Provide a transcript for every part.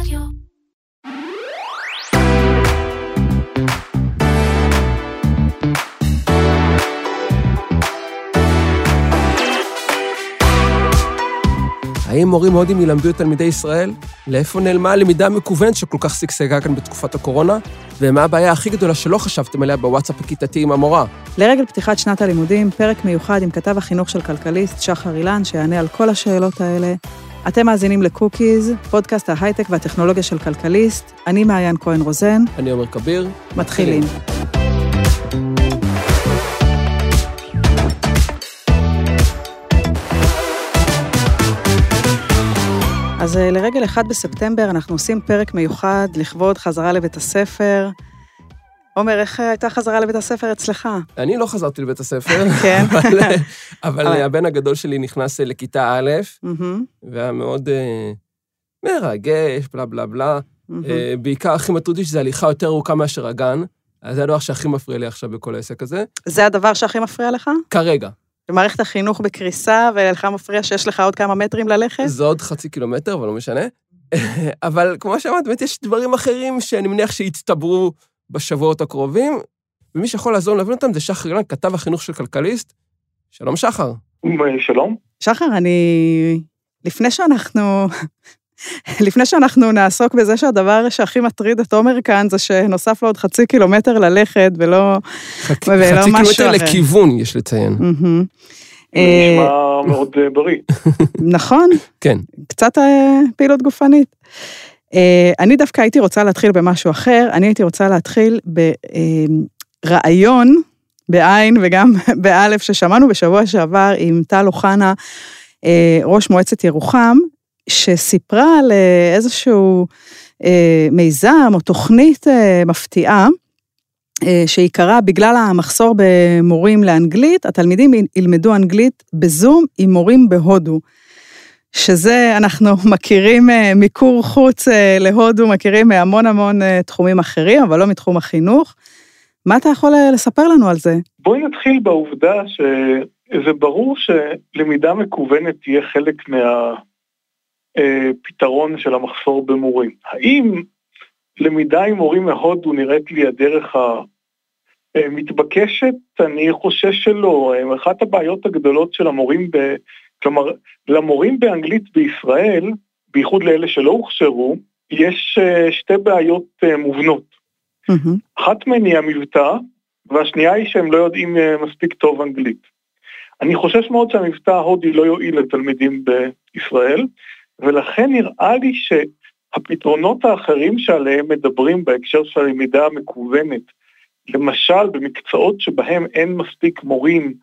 רדיו. האם מורים הודים ילמדו את תלמידי ישראל? לאיפה נעלמה הלמידה המקוונת שכל כך שגשגה כאן בתקופת הקורונה? ומה הבעיה הכי גדולה שלא חשבתם עליה בוואטסאפ הכיתתי עם המורה? לרגל פתיחת שנת הלימודים, פרק מיוחד עם כתב החינוך של כלכליסט, שחר אילן, שיענה על כל השאלות האלה. אתם מאזינים לקוקיז, פודקאסט ההייטק והטכנולוגיה של כלכליסט. אני מעיין כהן רוזן. אני עומר כביר. מתחילים. אז אה, לרגל 1 בספטמבר אנחנו עושים פרק מיוחד לכבוד חזרה לבית הספר. עומר, איך אה, הייתה חזרה לבית הספר אצלך? אני לא חזרתי לבית הספר, כן. אבל, אבל אבל- הבן הגדול שלי נכנס לכיתה א', והיה מאוד אה, מרגש, בלה בלה בלה. אה, בעיקר הכי מטריד שזה הליכה יותר ארוכה מאשר הגן, אז זה הדבר שהכי מפריע לי עכשיו בכל העסק הזה. זה הדבר שהכי מפריע לך? כרגע. במערכת החינוך בקריסה, ולך מפריע שיש לך עוד כמה מטרים ללכת? זה עוד חצי קילומטר, אבל לא משנה. אבל כמו שאמרת, באמת יש דברים אחרים שאני מניח שיצטברו בשבועות הקרובים, ומי שיכול לעזור להבין אותם זה שחר אילן, כתב החינוך של כלכליסט. שלום, שחר. שלום. שחר, אני... לפני שאנחנו... לפני שאנחנו נעסוק בזה שהדבר שהכי מטריד את עומר כאן זה שנוסף לו עוד חצי קילומטר ללכת ולא... חצי ולא חצי משהו קילומטר אחר. לכיוון, יש לציין. אה, נשמע מאוד אה, בריא. נכון, כן. קצת אה, פעילות גופנית. אה, אני דווקא הייתי רוצה להתחיל במשהו אחר, אני הייתי רוצה להתחיל ברעיון, בעין וגם באלף, ששמענו בשבוע שעבר עם טל אוחנה, אה, ראש מועצת ירוחם, שסיפרה על אה, איזשהו אה, מיזם או תוכנית אה, מפתיעה, אה, שעיקרה בגלל המחסור במורים לאנגלית, התלמידים ילמדו אנגלית בזום עם מורים בהודו. שזה אנחנו מכירים אה, מיקור חוץ אה, להודו, מכירים מהמון המון אה, תחומים אחרים, אבל לא מתחום החינוך. מה אתה יכול לספר לנו על זה? בואי נתחיל בעובדה שזה ברור שלמידה מקוונת תהיה חלק מהפתרון של המחסור במורים. האם למידה עם מורים מהודו נראית לי הדרך המתבקשת? אני חושש שלא. אחת הבעיות הגדולות של המורים, ב... כלומר, למורים באנגלית בישראל, בייחוד לאלה שלא הוכשרו, יש אה, שתי בעיות אה, מובנות. אחת מהן היא המבטא, והשנייה היא שהם לא יודעים אה, מספיק טוב אנגלית. אני חושש מאוד שהמבטא ההודי לא יועיל לתלמידים בישראל, ולכן נראה לי שהפתרונות האחרים שעליהם מדברים בהקשר של הלמידה המקוונת, למשל במקצועות שבהם אין מספיק מורים,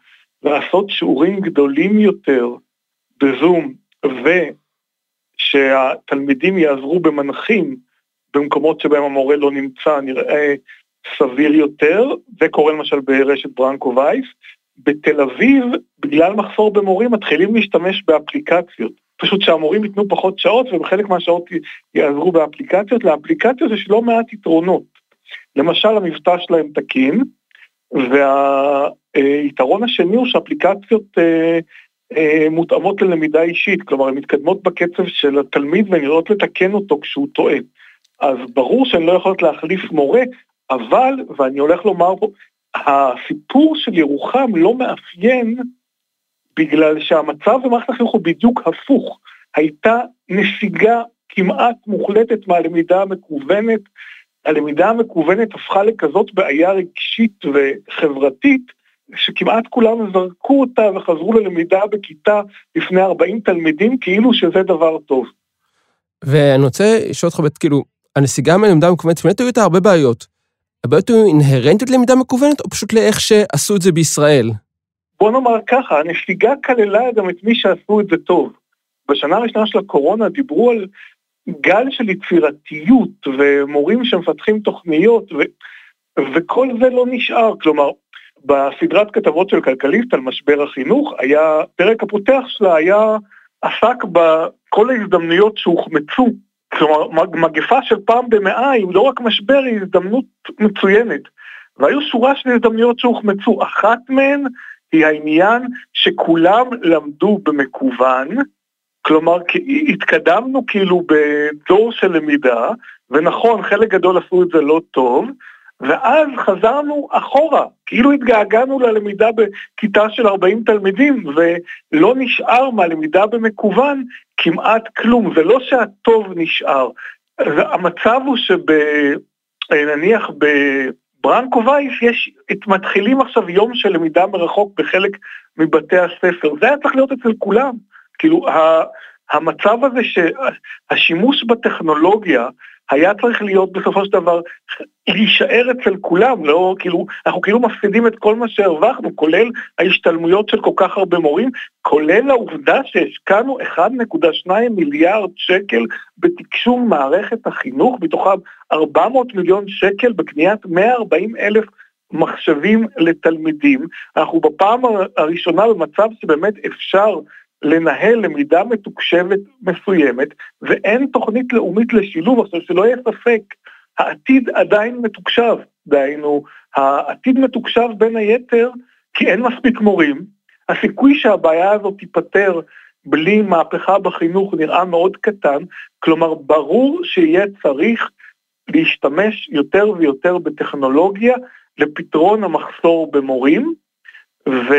לעשות שיעורים גדולים יותר בזום, ושהתלמידים יעזרו במנחים במקומות שבהם המורה לא נמצא, נראה סביר יותר, זה קורה למשל ברשת ברנקו וייס. בתל אביב, בגלל מחסור במורים, מתחילים להשתמש באפליקציות. פשוט שהמורים ייתנו פחות שעות, ובחלק מהשעות יעזרו באפליקציות. לאפליקציות יש לא מעט יתרונות. למשל, המבטא שלהם תקין, והיתרון השני הוא שאפליקציות אה, מותאמות ללמידה אישית, כלומר, הן מתקדמות בקצב של התלמיד והן נראות לתקן אותו כשהוא טועה. אז ברור שהן לא יכולות להחליף מורה, אבל, ואני הולך לומר פה, הסיפור של ירוחם לא מאפיין בגלל שהמצב במערכת החינוך הוא בדיוק הפוך. הייתה נסיגה כמעט מוחלטת מהלמידה המקוונת. הלמידה המקוונת הפכה לכזאת בעיה רגשית וחברתית, שכמעט כולם זרקו אותה וחזרו ללמידה בכיתה לפני 40 תלמידים, כאילו שזה דבר טוב. ואני רוצה לשאול אותך, כאילו, הנסיגה מהלמידה המקוונת, באמת היו איתה הרבה בעיות. הבעיות היו אינהרנטיות ללמידה מקוונת, או פשוט לאיך שעשו את זה בישראל? בוא נאמר ככה, הנסיגה כללה גם את מי שעשו את זה טוב. בשנה הראשונה של הקורונה דיברו על גל של יצירתיות ומורים שמפתחים תוכניות, ו... וכל זה לא נשאר. כלומר, בסדרת כתבות של כלכליסט על משבר החינוך, היה, פרק הפותח שלה היה, עסק בכל ההזדמנויות שהוחמצו. כלומר, מגפה של פעם במאה היא לא רק משבר, היא הזדמנות מצוינת. והיו שורה של הזדמנויות שהוחמצו. אחת מהן היא העניין שכולם למדו במקוון, כלומר התקדמנו כאילו בדור של למידה, ונכון, חלק גדול עשו את זה לא טוב, ואז חזרנו אחורה, כאילו התגעגענו ללמידה בכיתה של 40 תלמידים, ולא נשאר מהלמידה במקוון כמעט כלום, זה לא שהטוב נשאר. המצב הוא שנניח בברנקו וייס יש, מתחילים עכשיו יום של למידה מרחוק בחלק מבתי הספר, זה היה צריך להיות אצל כולם. כאילו, המצב הזה שהשימוש בטכנולוגיה היה צריך להיות בסופו של דבר להישאר אצל כולם, לא כאילו, אנחנו כאילו מפסידים את כל מה שהרווחנו, כולל ההשתלמויות של כל כך הרבה מורים, כולל העובדה שהשקענו 1.2 מיליארד שקל בתקשום מערכת החינוך, מתוכם 400 מיליון שקל בקניית 140 אלף מחשבים לתלמידים. אנחנו בפעם הראשונה במצב שבאמת אפשר לנהל למידה מתוקשבת מסוימת, ואין תוכנית לאומית לשילוב, עכשיו שלא יהיה ספק, העתיד עדיין מתוקשב, דהיינו, העתיד מתוקשב בין היתר כי אין מספיק מורים, הסיכוי שהבעיה הזאת תיפתר בלי מהפכה בחינוך נראה מאוד קטן, כלומר ברור שיהיה צריך להשתמש יותר ויותר בטכנולוגיה לפתרון המחסור במורים, ו...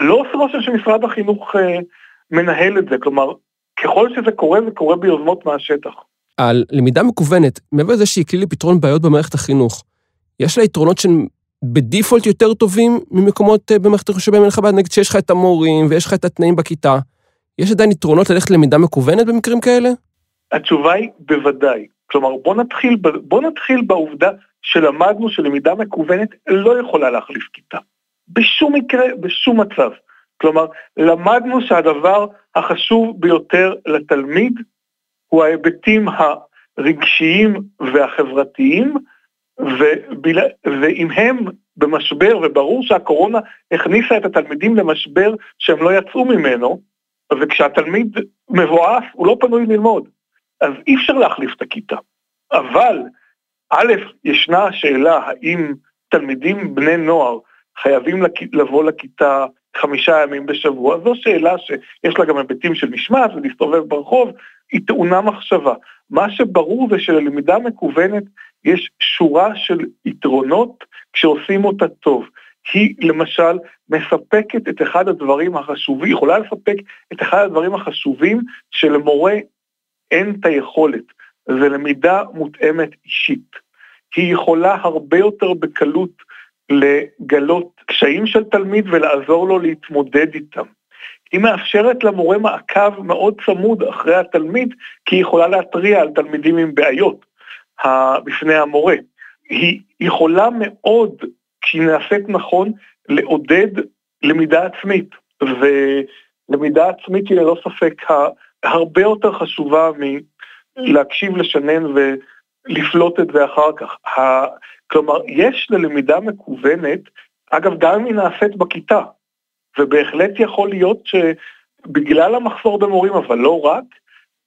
לא עושה רושם שמשרד החינוך אה, מנהל את זה, כלומר, ככל שזה קורה, זה קורה ביוזמות מהשטח. על למידה מקוונת, מעבר לזה שהיא כלי לפתרון בעיות במערכת החינוך, יש לה יתרונות שהם בדיפולט יותר טובים ממקומות אה, במערכת החינוך שבהם אין לך בעיה, נגיד שיש לך את המורים ויש לך את התנאים בכיתה. יש עדיין יתרונות ללכת ללמידה מקוונת במקרים כאלה? התשובה היא בוודאי. כלומר, בוא נתחיל, בוא נתחיל בעובדה שלמדנו שלמידה מקוונת לא יכולה להחליף כיתה. בשום מקרה, בשום מצב. כלומר, למדנו שהדבר החשוב ביותר לתלמיד הוא ההיבטים הרגשיים והחברתיים, וביל... ואם הם במשבר, וברור שהקורונה הכניסה את התלמידים למשבר שהם לא יצאו ממנו, וכשהתלמיד מבואף הוא לא פנוי ללמוד, אז אי אפשר להחליף את הכיתה. אבל, א', ישנה השאלה האם תלמידים בני נוער חייבים לבוא לכיתה חמישה ימים בשבוע, זו שאלה שיש לה גם היבטים של משמעת ולהסתובב ברחוב, היא טעונה מחשבה. מה שברור זה שללמידה מקוונת יש שורה של יתרונות כשעושים אותה טוב. היא למשל מספקת את אחד הדברים החשובים, יכולה לספק את אחד הדברים החשובים שלמורה אין את היכולת, זה למידה מותאמת אישית. היא יכולה הרבה יותר בקלות לגלות קשיים של תלמיד ולעזור לו להתמודד איתם. היא מאפשרת למורה מעקב מאוד צמוד אחרי התלמיד, כי היא יכולה להתריע על תלמידים עם בעיות בפני המורה. היא יכולה מאוד, כשהיא נעשית נכון, לעודד למידה עצמית, ולמידה עצמית היא ללא ספק הרבה יותר חשובה מלהקשיב לשנן ולפלוט את זה אחר כך. כלומר, יש ללמידה מקוונת, אגב, גם אם היא נעשית בכיתה, ובהחלט יכול להיות שבגלל המחסור במורים, אבל לא רק,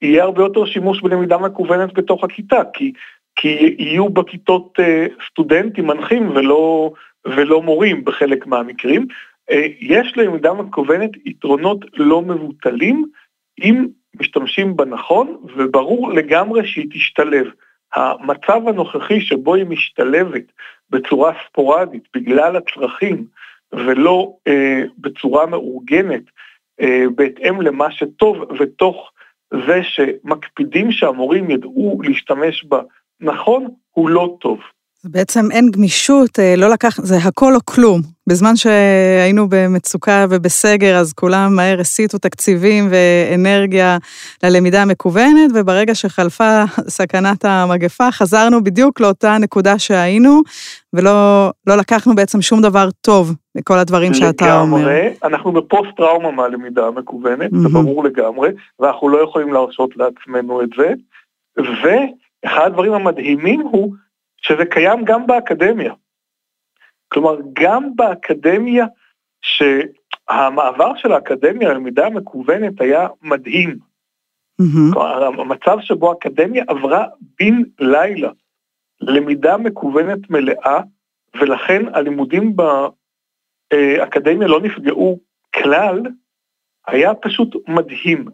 יהיה הרבה יותר שימוש בלמידה מקוונת בתוך הכיתה, כי, כי יהיו בכיתות אה, סטודנטים מנחים ולא, ולא מורים בחלק מהמקרים. אה, יש ללמידה מקוונת יתרונות לא מבוטלים, אם משתמשים בה נכון, וברור לגמרי שהיא תשתלב. המצב הנוכחי שבו היא משתלבת בצורה ספורדית בגלל הצרכים ולא אה, בצורה מאורגנת אה, בהתאם למה שטוב ותוך זה שמקפידים שהמורים ידעו להשתמש בה נכון, הוא לא טוב. בעצם אין גמישות, אה, לא לקח, זה הכל או כלום. בזמן שהיינו במצוקה ובסגר, אז כולם מהר הסיטו תקציבים ואנרגיה ללמידה המקוונת, וברגע שחלפה סכנת המגפה, חזרנו בדיוק לאותה נקודה שהיינו, ולא לא לקחנו בעצם שום דבר טוב מכל הדברים שאתה לגמרי, אומר. לגמרי, אנחנו בפוסט-טראומה מהלמידה המקוונת, mm-hmm. זה ברור לגמרי, ואנחנו לא יכולים להרשות לעצמנו את זה. ואחד הדברים המדהימים הוא שזה קיים גם באקדמיה. כלומר, גם באקדמיה, שהמעבר של האקדמיה ללמידה המקוונת היה מדהים. Mm-hmm. כלומר, המצב שבו האקדמיה עברה בן לילה למידה מקוונת מלאה, ולכן הלימודים באקדמיה לא נפגעו כלל, היה פשוט מדהים.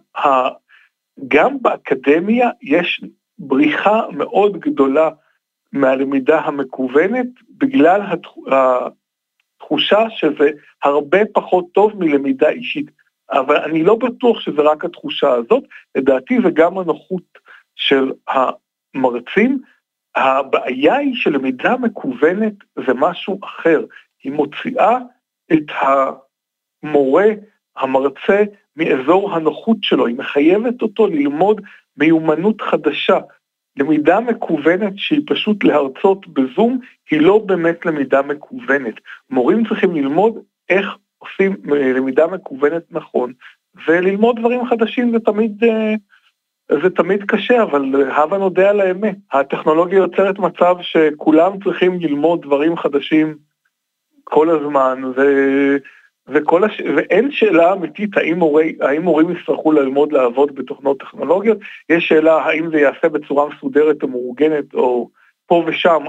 גם באקדמיה יש בריחה מאוד גדולה מהלמידה המקוונת, בגלל התחושה שזה הרבה פחות טוב מלמידה אישית. אבל אני לא בטוח שזה רק התחושה הזאת, לדעתי זה גם הנוחות של המרצים. הבעיה היא שלמידה מקוונת זה משהו אחר, היא מוציאה את המורה, המרצה, מאזור הנוחות שלו, היא מחייבת אותו ללמוד מיומנות חדשה. למידה מקוונת שהיא פשוט להרצות בזום, היא לא באמת למידה מקוונת. מורים צריכים ללמוד איך עושים למידה מקוונת נכון, וללמוד דברים חדשים זה תמיד, אה, זה תמיד קשה, אבל הבה נודה על האמת. הטכנולוגיה יוצרת מצב שכולם צריכים ללמוד דברים חדשים כל הזמן, ו... וכל הש... ואין שאלה אמיתית האם, מורי, האם מורים יצטרכו ללמוד לעבוד בתוכנות טכנולוגיות, יש שאלה האם זה ייעשה בצורה מסודרת או מאורגנת או פה ושם,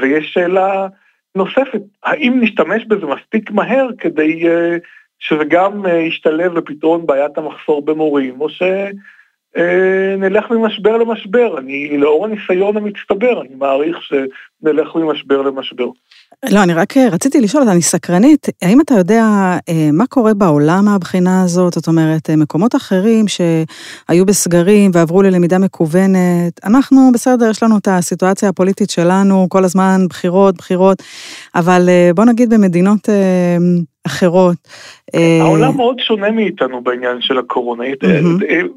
ויש שאלה נוספת, האם נשתמש בזה מספיק מהר כדי uh, שזה גם uh, ישתלב בפתרון בעיית המחסור במורים, או שנלך uh, ממשבר למשבר, אני לאור הניסיון המצטבר, אני מעריך שנלך ממשבר למשבר. לא, אני רק אה, רציתי לשאול, אני סקרנית, האם אתה יודע אה, מה קורה בעולם מהבחינה הזאת? זאת אומרת, אה, מקומות אחרים שהיו בסגרים ועברו ללמידה מקוונת, אנחנו בסדר, יש לנו את הסיטואציה הפוליטית שלנו, כל הזמן בחירות, בחירות, אבל בוא נגיד במדינות אחרות. העולם מאוד שונה מאיתנו בעניין של הקורונה,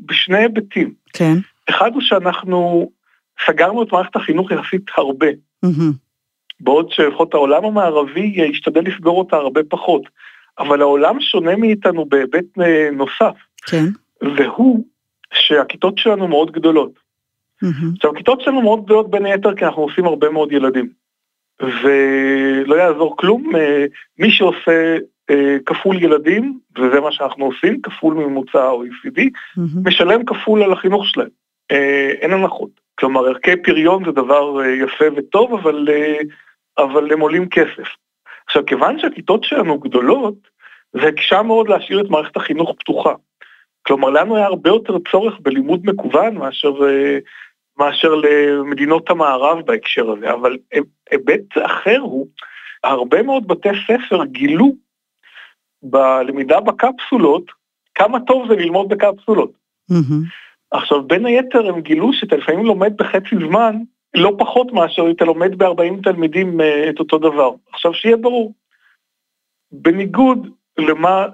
בשני היבטים. כן. אחד הוא שאנחנו סגרנו את מערכת החינוך יחסית הרבה. בעוד שלפחות העולם המערבי ישתדל לסגור אותה הרבה פחות. אבל העולם שונה מאיתנו בהיבט אה, נוסף, כן. והוא שהכיתות שלנו מאוד גדולות. Mm-hmm. עכשיו, הכיתות שלנו מאוד גדולות בין היתר כי אנחנו עושים הרבה מאוד ילדים. ולא יעזור כלום, אה, מי שעושה אה, כפול ילדים, וזה מה שאנחנו עושים, כפול ממוצע ה-OECD, mm-hmm. משלם כפול על החינוך שלהם. אין הנחות. כלומר, ערכי פריון זה דבר יפה וטוב, אבל אבל הם עולים כסף. עכשיו, כיוון שהכיתות שלנו גדולות, זה הקשה מאוד להשאיר את מערכת החינוך פתוחה. כלומר, לנו היה הרבה יותר צורך בלימוד מקוון מאשר, מאשר למדינות המערב בהקשר הזה, אבל היבט אחר הוא, הרבה מאוד בתי ספר גילו בלמידה בקפסולות, כמה טוב זה ללמוד בקפסולות. Mm-hmm. עכשיו, בין היתר הם גילו שאתה לפעמים לומד בחצי זמן, לא פחות מאשר אתה לומד ב-40 תלמידים אה, את אותו דבר. עכשיו שיהיה ברור, בניגוד למה,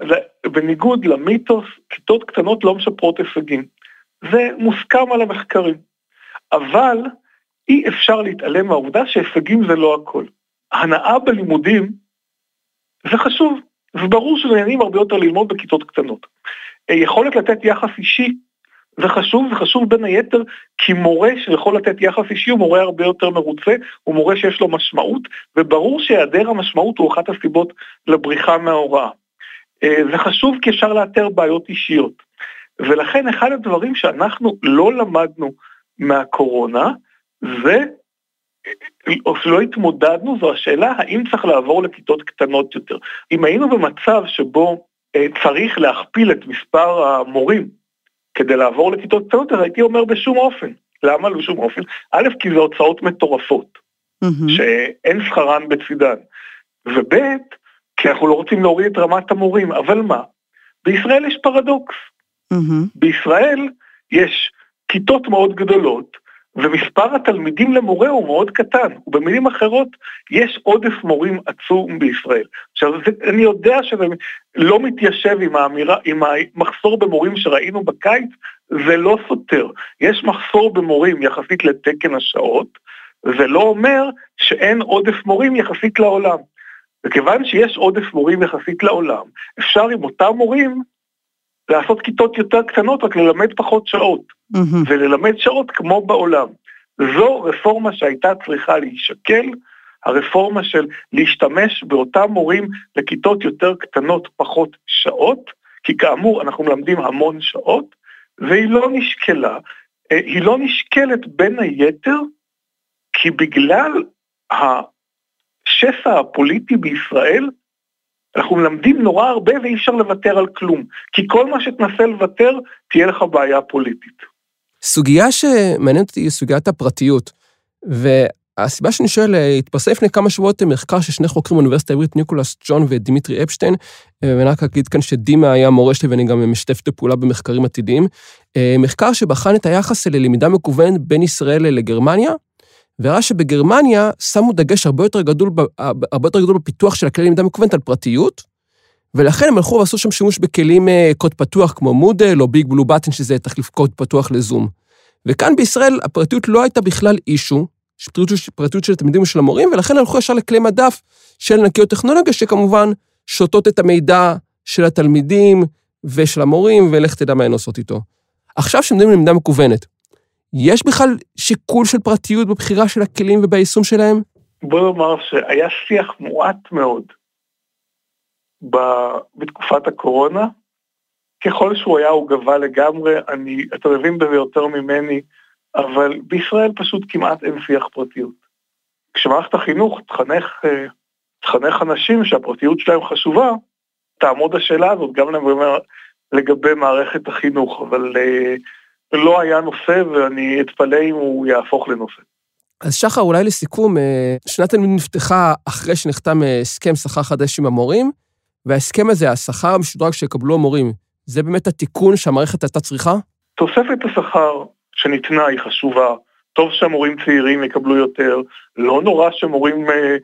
בניגוד למיתוס, כיתות קטנות לא משפרות הישגים. זה מוסכם על המחקרים. אבל אי אפשר להתעלם מהעובדה שהישגים זה לא הכל. הנאה בלימודים זה חשוב, וברור שנהנים הרבה יותר ללמוד בכיתות קטנות. אה, יכולת לתת יחס אישי זה חשוב, זה חשוב בין היתר כי מורה שיכול לתת יחס אישי הוא מורה הרבה יותר מרוצה, הוא מורה שיש לו משמעות, וברור שהיעדר המשמעות הוא אחת הסיבות לבריחה מההוראה. אה, זה חשוב כי אפשר לאתר בעיות אישיות. ולכן אחד הדברים שאנחנו לא למדנו מהקורונה, זה, או שלא התמודדנו, זו השאלה האם צריך לעבור לכיתות קטנות יותר. אם היינו במצב שבו אה, צריך להכפיל את מספר המורים כדי לעבור לכיתות קטנות, אז הייתי אומר בשום אופן. למה בשום אופן? א', כי זה הוצאות מטורפות, mm-hmm. שאין שכרן בצידן, וב', כי אנחנו לא רוצים להוריד את רמת המורים, אבל מה? בישראל יש פרדוקס. Mm-hmm. בישראל יש כיתות מאוד גדולות, ומספר התלמידים למורה הוא מאוד קטן, ובמילים אחרות, יש עודף מורים עצום בישראל. עכשיו, זה, אני יודע שזה לא מתיישב עם האמירה, עם המחסור במורים שראינו בקיץ, זה לא סותר. יש מחסור במורים יחסית לתקן השעות, זה לא אומר שאין עודף מורים יחסית לעולם. וכיוון שיש עודף מורים יחסית לעולם, אפשר עם אותם מורים לעשות כיתות יותר קטנות, רק ללמד פחות שעות, mm-hmm. וללמד שעות כמו בעולם. זו רפורמה שהייתה צריכה להישקל, הרפורמה של להשתמש באותם מורים לכיתות יותר קטנות, פחות שעות, כי כאמור אנחנו מלמדים המון שעות, והיא לא נשקלה. אה, היא לא נשקלת בין היתר כי בגלל השסע הפוליטי בישראל, אנחנו מלמדים נורא הרבה ואי אפשר לוותר על כלום. כי כל מה שתנסה לוותר, תהיה לך בעיה פוליטית. סוגיה שמעניינת אותי היא סוגיית הפרטיות. והסיבה שאני שואל, התפרסם לפני כמה שבועות מחקר של שני חוקרים באוניברסיטה העברית, ניקולס ג'ון ודימיטרי אפשטיין, ואני רק אגיד כאן שדימה היה מורה שלי ואני גם משתף את הפעולה במחקרים עתידיים. מחקר שבחן את היחס ללמידה מקוונת בין ישראל לגרמניה, וראה שבגרמניה שמו דגש הרבה יותר גדול, הרבה יותר גדול בפיתוח של הכלי למידה מקוונת על פרטיות, ולכן הם הלכו ועשו שם שימוש בכלים אה, קוד פתוח כמו מודל או ביג בלו בטן, שזה תחליף קוד פתוח לזום. וכאן בישראל הפרטיות לא הייתה בכלל אישו, פרטיות, פרטיות של התלמידים ושל המורים, ולכן הלכו ישר לכלי מדף של ענקיות טכנולוגיה, שכמובן שותות את המידע של התלמידים ושל המורים, ולך תדע מה הן עושות איתו. עכשיו שמדברים למידה מקוונת, יש בכלל שיקול של פרטיות בבחירה של הכלים וביישום שלהם? בוא נאמר שהיה שיח מועט מאוד בתקופת הקורונה. ככל שהוא היה הוא גבה לגמרי, אני, אתה מבין בזה יותר ממני, אבל בישראל פשוט כמעט אין שיח פרטיות. כשמערכת החינוך תחנך, אה, תחנך אנשים שהפרטיות שלהם חשובה, תעמוד השאלה הזאת גם לגבי מערכת החינוך, אבל אה, לא היה נושא ואני אתפלא אם הוא יהפוך לנושא. אז שחר, אולי לסיכום, אה, שנת הלימוד נפתחה אחרי שנחתם הסכם שכר חדש עם המורים, וההסכם הזה, השכר המשודרג שיקבלו המורים, זה באמת התיקון שהמערכת הייתה צריכה? תוספת השכר שניתנה היא חשובה. טוב שהמורים צעירים יקבלו יותר, לא נורא שמורים אה,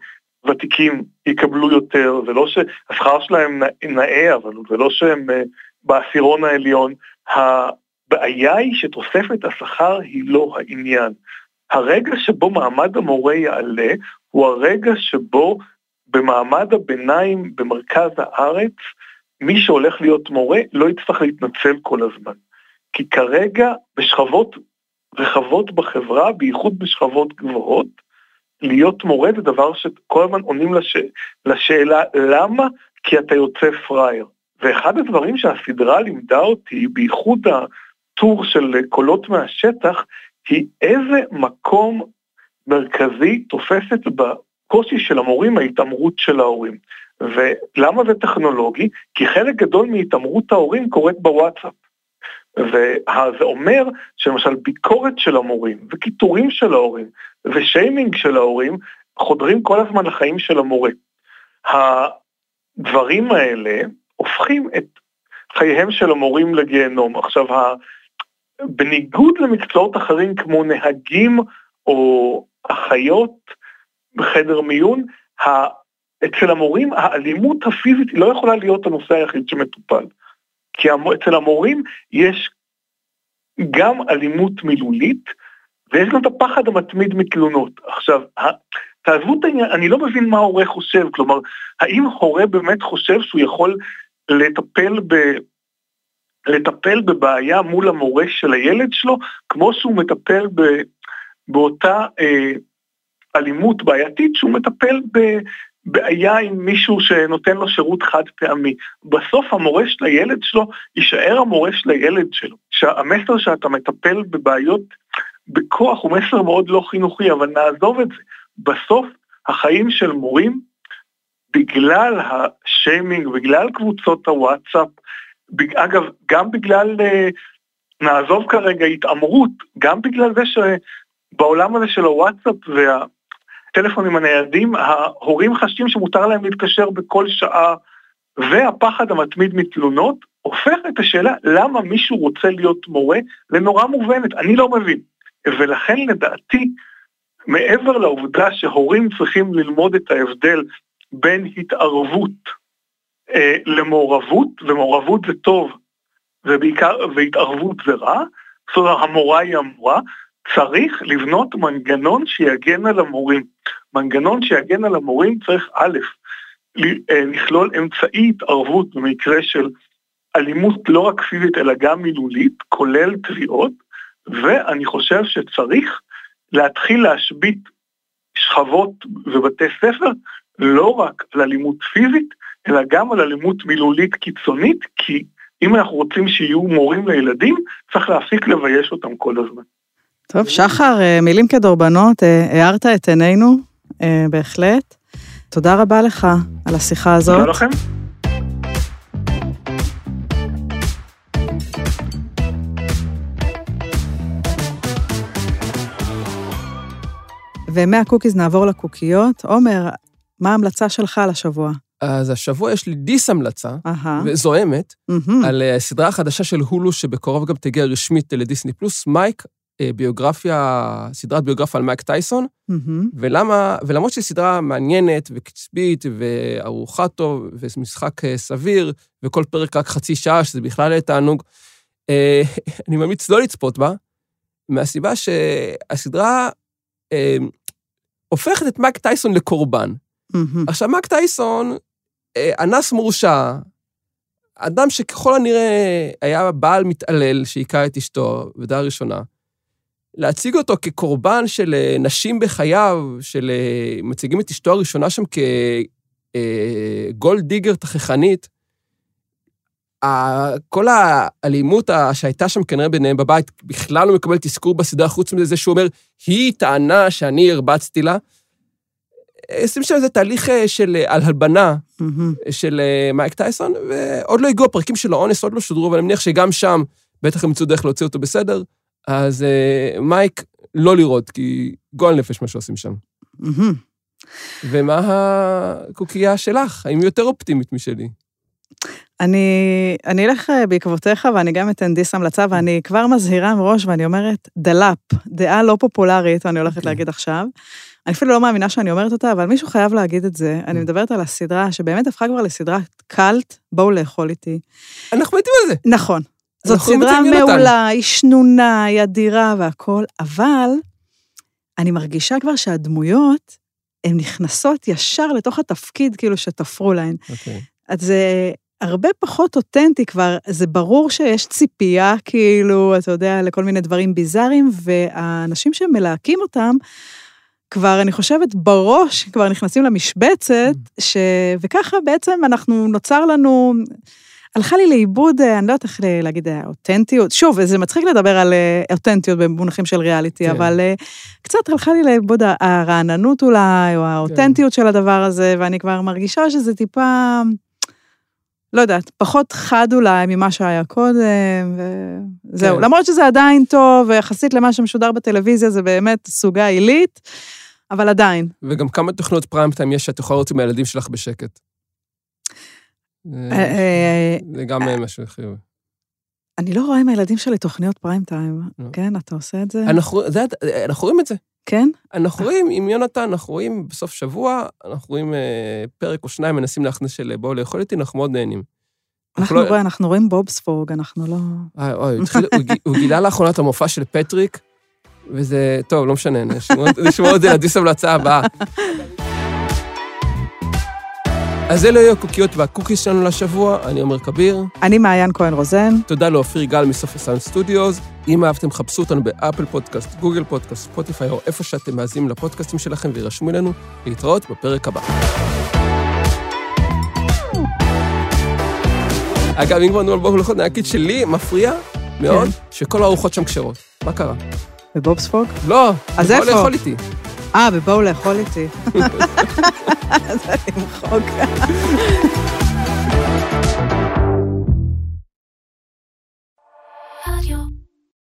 ותיקים יקבלו יותר, ולא שהשכר שלהם נאה, אבל ולא שהם אה, בעשירון העליון. הבעיה היא שתוספת השכר היא לא העניין. הרגע שבו מעמד המורה יעלה, הוא הרגע שבו במעמד הביניים במרכז הארץ, מי שהולך להיות מורה לא יצטרך להתנצל כל הזמן. כי כרגע בשכבות רחבות בחברה, בייחוד בשכבות גבוהות, להיות מורה זה דבר שכל הזמן עונים לש... לשאלה למה? כי אתה יוצא פראייר. ואחד הדברים שהסדרה לימדה אותי, בייחוד הטור של קולות מהשטח, היא איזה מקום מרכזי תופסת בקושי של המורים ההתעמרות של ההורים. ולמה זה טכנולוגי? כי חלק גדול מהתעמרות ההורים קורית בוואטסאפ. וזה אומר שלמשל ביקורת של המורים, וקיטורים של ההורים, ושיימינג של ההורים, חודרים כל הזמן לחיים של המורה. הדברים האלה הופכים את חייהם של המורים לגיהנום. עכשיו, בניגוד למקצועות אחרים כמו נהגים או אחיות בחדר מיון, אצל המורים האלימות הפיזית לא יכולה להיות הנושא היחיד שמטופל. כי אצל המורים יש גם אלימות מילולית, ויש גם את הפחד המתמיד מתלונות. עכשיו, תעזבו את העניין, אני לא מבין מה הורה חושב, כלומר, האם הורה באמת חושב שהוא יכול לטפל ב... לטפל בבעיה מול המורה של הילד שלו, כמו שהוא מטפל ב, באותה אה, אלימות בעייתית שהוא מטפל ב, בעיה עם מישהו שנותן לו שירות חד פעמי. בסוף המורה של הילד שלו יישאר המורה של הילד שלו. שהמסר שאתה מטפל בבעיות בכוח הוא מסר מאוד לא חינוכי, אבל נעזוב את זה. בסוף החיים של מורים, בגלל השיימינג, בגלל קבוצות הוואטסאפ, אגב, גם בגלל, אה, נעזוב כרגע התעמרות, גם בגלל זה שבעולם הזה של הוואטסאפ וה... הטלפונים הניידים, ההורים חשים שמותר להם להתקשר בכל שעה, והפחד המתמיד מתלונות הופך את השאלה למה מישהו רוצה להיות מורה לנורא מובנת, אני לא מבין. ולכן לדעתי, מעבר לעובדה שהורים צריכים ללמוד את ההבדל בין התערבות אה, למעורבות, ומעורבות זה טוב, ובעיקר, והתערבות זה רע, זאת אומרת המורה היא המורה, צריך לבנות מנגנון שיגן על המורים. מנגנון שיגן על המורים צריך א', אה, לכלול אמצעי התערבות במקרה של אלימות לא רק פיזית אלא גם מילולית, כולל תביעות, ואני חושב שצריך להתחיל להשבית שכבות ובתי ספר לא רק על אלימות פיזית, אלא גם על אלימות מילולית קיצונית, כי אם אנחנו רוצים שיהיו מורים לילדים, צריך להפסיק לבייש אותם כל הזמן. טוב, שחר, אה, מילים כדורבנות, אה, הארת את עינינו, אה, בהחלט. תודה רבה לך על השיחה הזאת. תודה לכם. ומהקוקיז נעבור לקוקיות. עומר, מה ההמלצה שלך לשבוע? אז השבוע יש לי דיס המלצה. וזוהמת. על אה, הסדרה החדשה של הולו, שבקרוב גם תגיע רשמית לדיסני פלוס, מייק, אה, ביוגרפיה, סדרת ביוגרפיה על מייק טייסון. ולמה, ולמרות שהיא סדרה מעניינת וקצבית וארוחה טוב ומשחק אה, סביר, וכל פרק רק חצי שעה, שזה בכלל יהיה תענוג, אה, אני ממליץ לא לצפות בה, מהסיבה שהסדרה אה, הופכת את מייק טייסון לקורבן. עכשיו, מייק טייסון, אה, אנס מורשע, אדם שככל הנראה היה בעל מתעלל שהיכה את אשתו, ודעה ראשונה, להציג אותו כקורבן של אה, נשים בחייו, של... אה, מציגים את אשתו הראשונה שם כגולד דיגר תככנית, כל האלימות שהייתה שם כנראה ביניהם בבית בכלל לא מקבלת אזכור בסדרה, חוץ מזה שהוא אומר, היא טענה שאני הרבצתי לה. עושים שם איזה תהליך אה, של אה, על הלבנה. של אה, מייק טייסון, ועוד לא הגיעו הפרקים של האונס, עוד לא שודרו, אבל אני מניח שגם שם בטח הם ימצאו דרך להוציא אותו בסדר. אז מייק, לא לראות, כי גועל נפש מה שעושים שם. ומה הקוקייה שלך? האם היא יותר אופטימית משלי? אני, אני אלך בעקבותיך ואני גם אתן דיס המלצה, ואני כבר מזהירה מראש ואני אומרת, דלאפ, דעה לא פופולרית, אני הולכת אוקיי. להגיד עכשיו. אני אפילו לא מאמינה שאני אומרת אותה, אבל מישהו חייב להגיד את זה. אני Mm. מדברת על הסדרה שבאמת הפכה כבר לסדרת קאלט, בואו לאכול איתי. אנחנו מתים על זה. נכון. זאת סדרה. מעולה, היא שנונה, היא אדירה והכול, אבל אני מרגישה כבר שהדמויות, הן נכנסות ישר לתוך התפקיד כאילו שתפרו להן. אוקיי. אז זה הרבה פחות אותנטי כבר, זה ברור שיש ציפייה, כאילו, אתה יודע, לכל מיני דברים ביזאריים, והאנשים שמלהקים אותם, כבר, אני חושבת, בראש, כבר נכנסים למשבצת, ש... וככה בעצם אנחנו, נוצר לנו, הלכה לי לאיבוד, אה, אני לא יודעת איך להגיד, אה, אותנטיות. שוב, זה מצחיק לדבר על אה, אותנטיות במונחים של ריאליטי, כן. אבל אה, קצת הלכה לי לאיבוד הרעננות אולי, או האותנטיות של הדבר הזה, ואני כבר מרגישה שזה טיפה, לא יודעת, פחות חד אולי ממה שהיה קודם, וזהו. כן. למרות שזה עדיין טוב, ויחסית למה שמשודר בטלוויזיה, זה באמת סוגה עילית, אבל עדיין. וגם כמה תוכניות פריים טיים יש שאת יכולה לראות עם הילדים שלך בשקט. אה, זה- אה, זה גם אה, משהו חיובי. אני לא רואה עם הילדים שלי תוכניות פריים טיים. לא. כן, אתה עושה את זה, אנחנו רואים את זה. כן? אנחנו רואים עם יונתן, אנחנו רואים בסוף שבוע, אנחנו רואים אה, פרק או שניים, מנסים להכניס של אה, בואו לאכול איתי, אנחנו מאוד נהנים. אנחנו לא- אנחנו רואים בובספורג, אנחנו לא... אה, אוי, הוא גילה לאחרונה את המופע של פטריק, וזה, טוב, לא משנה, נשמור את זה לדיס המלצה הבאה. אז אלו היו הקוקיות והקוקיס שלנו לשבוע, אני עומר כביר. אני מעיין כהן רוזן. תודה לאופיר גל מסוף הסאונד סטודיוס. אם אהבתם, חפשו אותנו באפל פודקאסט, גוגל פודקאסט, ספוטיפיי, או איפה שאתם מאזינים לפודקאסטים שלכם, וירשמו אלינו להתראות בפרק הבא. אגב, אם כבר נו על בואו לאכול, אני אגיד שלי מפריע מאוד שכל הארוחות שם כשרות. מה קרה? בבובספורג? לא, אז בואו איפה? לאכול איתי. אה, ובואו לאכול איתי. זה למחוק.